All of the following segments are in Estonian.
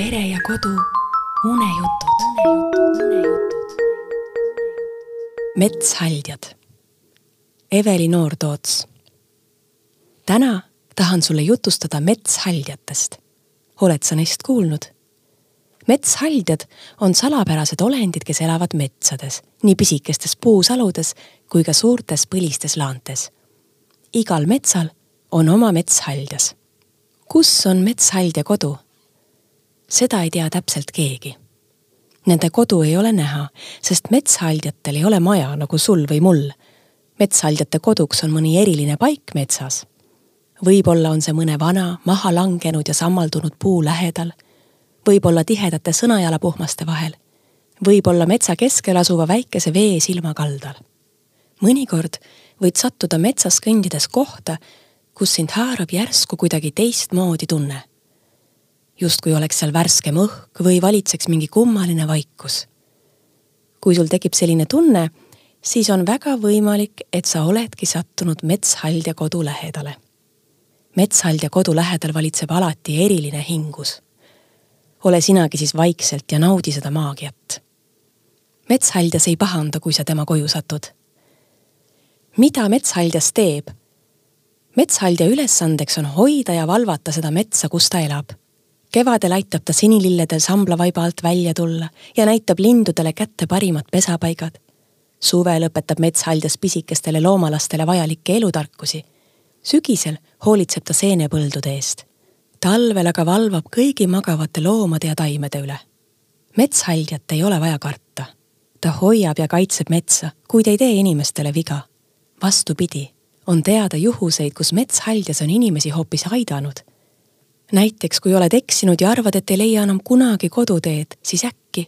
pere ja kodu unejutud. metshaldjad. Eveli Noortoots. täna tahan sulle jutustada metshaldjatest. oled sa neist kuulnud? metshaldjad on salapärased olendid, kes elavad metsades, nii pisikestes puusaludes kui ka suurtes põlistes laantes. igal metsal on oma metshaljas. kus on metshaldja kodu? Seda ei tea täpselt keegi. Nende kodu ei ole näha, sest metshaldjatel ei ole maja nagu sul või mul. metshaldjate koduks on mõni eriline paik metsas. võib-olla on see mõne vana, maha langenud ja sammaldunud puu lähedal, võib-olla tihedate sõnajalapuhmaste vahel, võib-olla metsa keskel asuva väikese vee silmakaldal. mõnikord võid sattuda metsas kõndides kohta, kus sind haarab järsku kuidagi teistmoodi tunne justkui oleks seal värskem õhk või valitseks mingi kummaline vaikus. kui sul tekib selline tunne, siis on väga võimalik, et sa oledki sattunud metshaldja kodu lähedale. metshaldja kodu lähedal valitseb alati eriline hingus. ole sinagi siis vaikselt ja naudi seda maagiat. metshaldjas ei pahanda, kui sa tema koju satud. mida metshaldjas teeb? metshaldja ülesandeks on hoida ja valvata seda metsa, kus ta elab kevadel aitab ta sinililledel samblavaiba alt välja tulla ja näitab lindudele kätte parimad pesapaigad. suvel õpetab metshaljas pisikestele loomalastele vajalikke elutarkusi. sügisel hoolitseb ta seenepõldude eest. talvel aga valvab kõigi magavate loomade ja taimede üle. metshaljat ei ole vaja karta. ta hoiab ja kaitseb metsa, kuid ei tee inimestele viga. vastupidi, on teada juhuseid, kus metshaljas on inimesi hoopis aidanud näiteks kui oled eksinud ja arvad, et ei leia enam kunagi koduteed, siis äkki,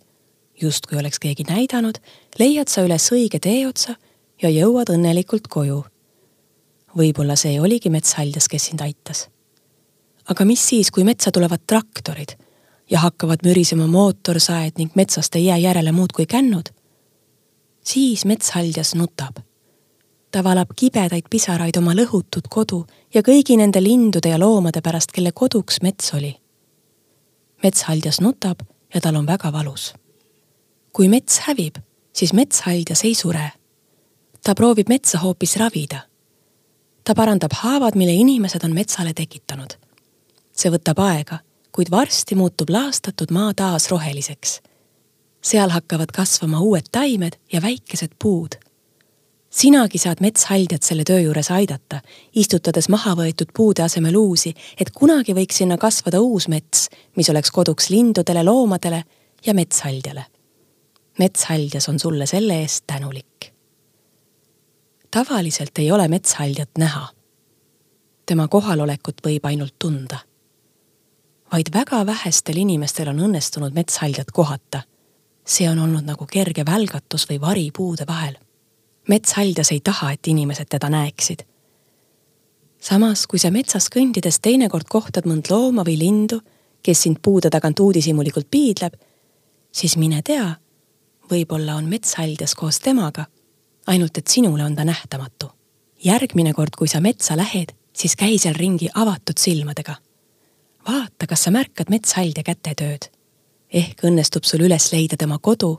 justkui oleks keegi näidanud, leiad sa üles õige teeotsa ja jõuad õnnelikult koju. võib-olla see oligi metshaljas, kes sind aitas. aga mis siis, kui metsa tulevad traktorid ja hakkavad mürisema mootorsaed ning metsast ei jää järele muud kui kännud? siis metshaljas nutab ta valab kibedaid pisaraid oma lõhutud kodu ja kõigi nende lindude ja loomade pärast, kelle koduks mets oli. metshaldjas nutab ja tal on väga valus. kui mets hävib, siis metshaldjas ei sure. ta proovib metsa hoopis ravida. ta parandab haavad, mille inimesed on metsale tekitanud. see võtab aega, kuid varsti muutub laastatud maa taas roheliseks. seal hakkavad kasvama uued taimed ja väikesed puud sinagi saad metshaldjat selle töö juures aidata, istutades maha võetud puude asemel uusi, et kunagi võiks sinna kasvada uus mets, mis oleks koduks lindudele, loomadele ja metshaldjale. metshaldjas on sulle selle eest tänulik. tavaliselt ei ole metshaldjat näha. tema kohalolekut võib ainult tunda. vaid väga vähestel inimestel on õnnestunud metshaldjat kohata. see on olnud nagu kerge välgatus või vari puude vahel metshaljas ei taha, et inimesed teda näeksid. samas, kui sa metsas kõndides teinekord kohtad mõnd looma või lindu, kes sind puude tagant uudishimulikult piidleb, siis mine tea, võib-olla on metshaljas koos temaga, ainult et sinule on ta nähtamatu. järgmine kord, kui sa metsa lähed, siis käi seal ringi avatud silmadega. vaata, kas sa märkad metshaldja kätetööd. ehk õnnestub sul üles leida tema kodu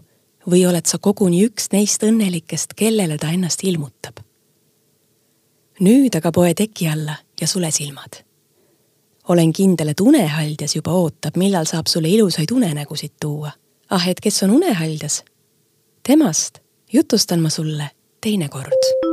või oled sa koguni üks neist õnnelikest, kellele ta ennast ilmutab? nüüd aga poe teki alla ja sule silmad. olen kindel, et unehaldjas juba ootab, millal saab sulle ilusaid unenägusid tuua. ah, et kes on unehaldjas? temast jutustan ma sulle teinekord